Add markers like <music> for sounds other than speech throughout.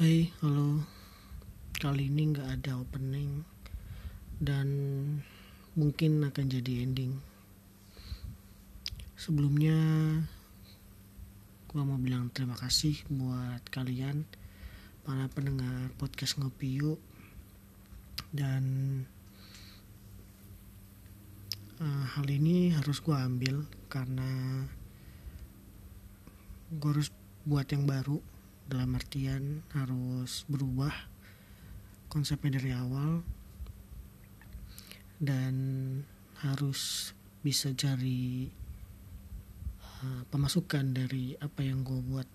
Hai, halo. Kali ini nggak ada opening dan mungkin akan jadi ending. Sebelumnya, gua mau bilang terima kasih buat kalian para pendengar podcast ngopi yuk dan uh, hal ini harus gua ambil karena gue harus buat yang baru dalam artian harus berubah konsepnya dari awal dan harus bisa cari uh, pemasukan dari apa yang gue buat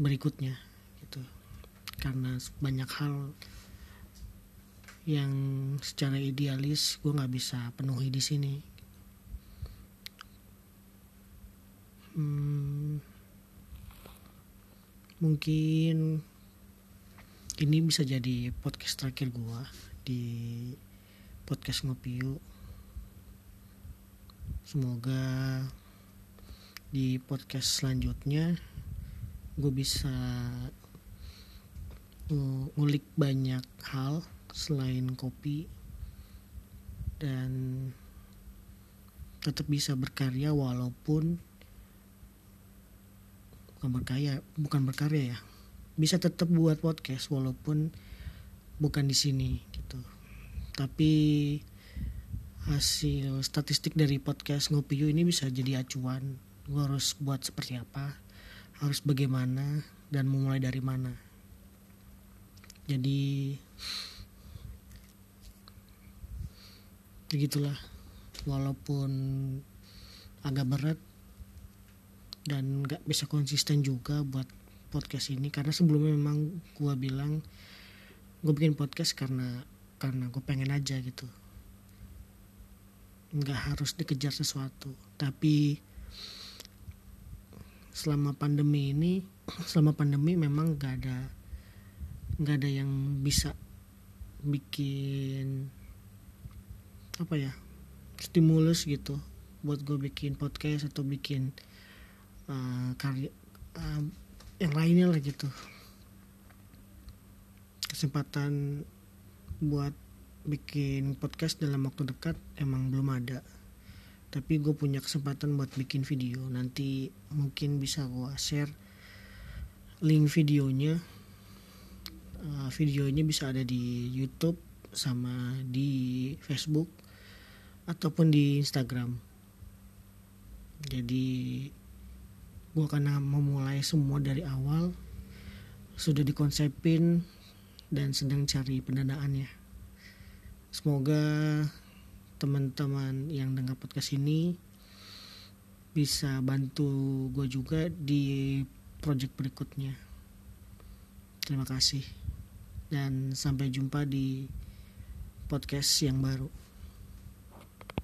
berikutnya gitu. Karena banyak hal yang secara idealis gue nggak bisa penuhi di sini. Hmm, mungkin ini bisa jadi podcast terakhir gua di podcast ngopi yuk. Semoga di podcast selanjutnya gue bisa ngulik banyak hal selain kopi dan tetap bisa berkarya walaupun bukan berkarya bukan berkarya ya. Bisa tetap buat podcast walaupun bukan di sini gitu. Tapi hasil statistik dari podcast ngopi ini bisa jadi acuan. Gue harus buat seperti apa harus bagaimana dan memulai dari mana. Jadi begitulah. Walaupun agak berat dan nggak bisa konsisten juga buat podcast ini. Karena sebelumnya memang gue bilang gue bikin podcast karena karena gue pengen aja gitu. Nggak harus dikejar sesuatu. Tapi selama pandemi ini <clears throat> selama pandemi memang nggak ada nggak ada yang bisa bikin apa ya stimulus gitu buat gue bikin podcast atau bikin uh, karya uh, yang lainnya lah gitu. Kesempatan buat bikin podcast dalam waktu dekat emang belum ada. Tapi gue punya kesempatan buat bikin video. Nanti mungkin bisa gue share link videonya. Uh, videonya bisa ada di YouTube sama di Facebook ataupun di Instagram. Jadi gue akan memulai semua dari awal sudah dikonsepin dan sedang cari pendanaannya semoga teman-teman yang dengar podcast ini bisa bantu gue juga di project berikutnya. Terima kasih dan sampai jumpa di podcast yang baru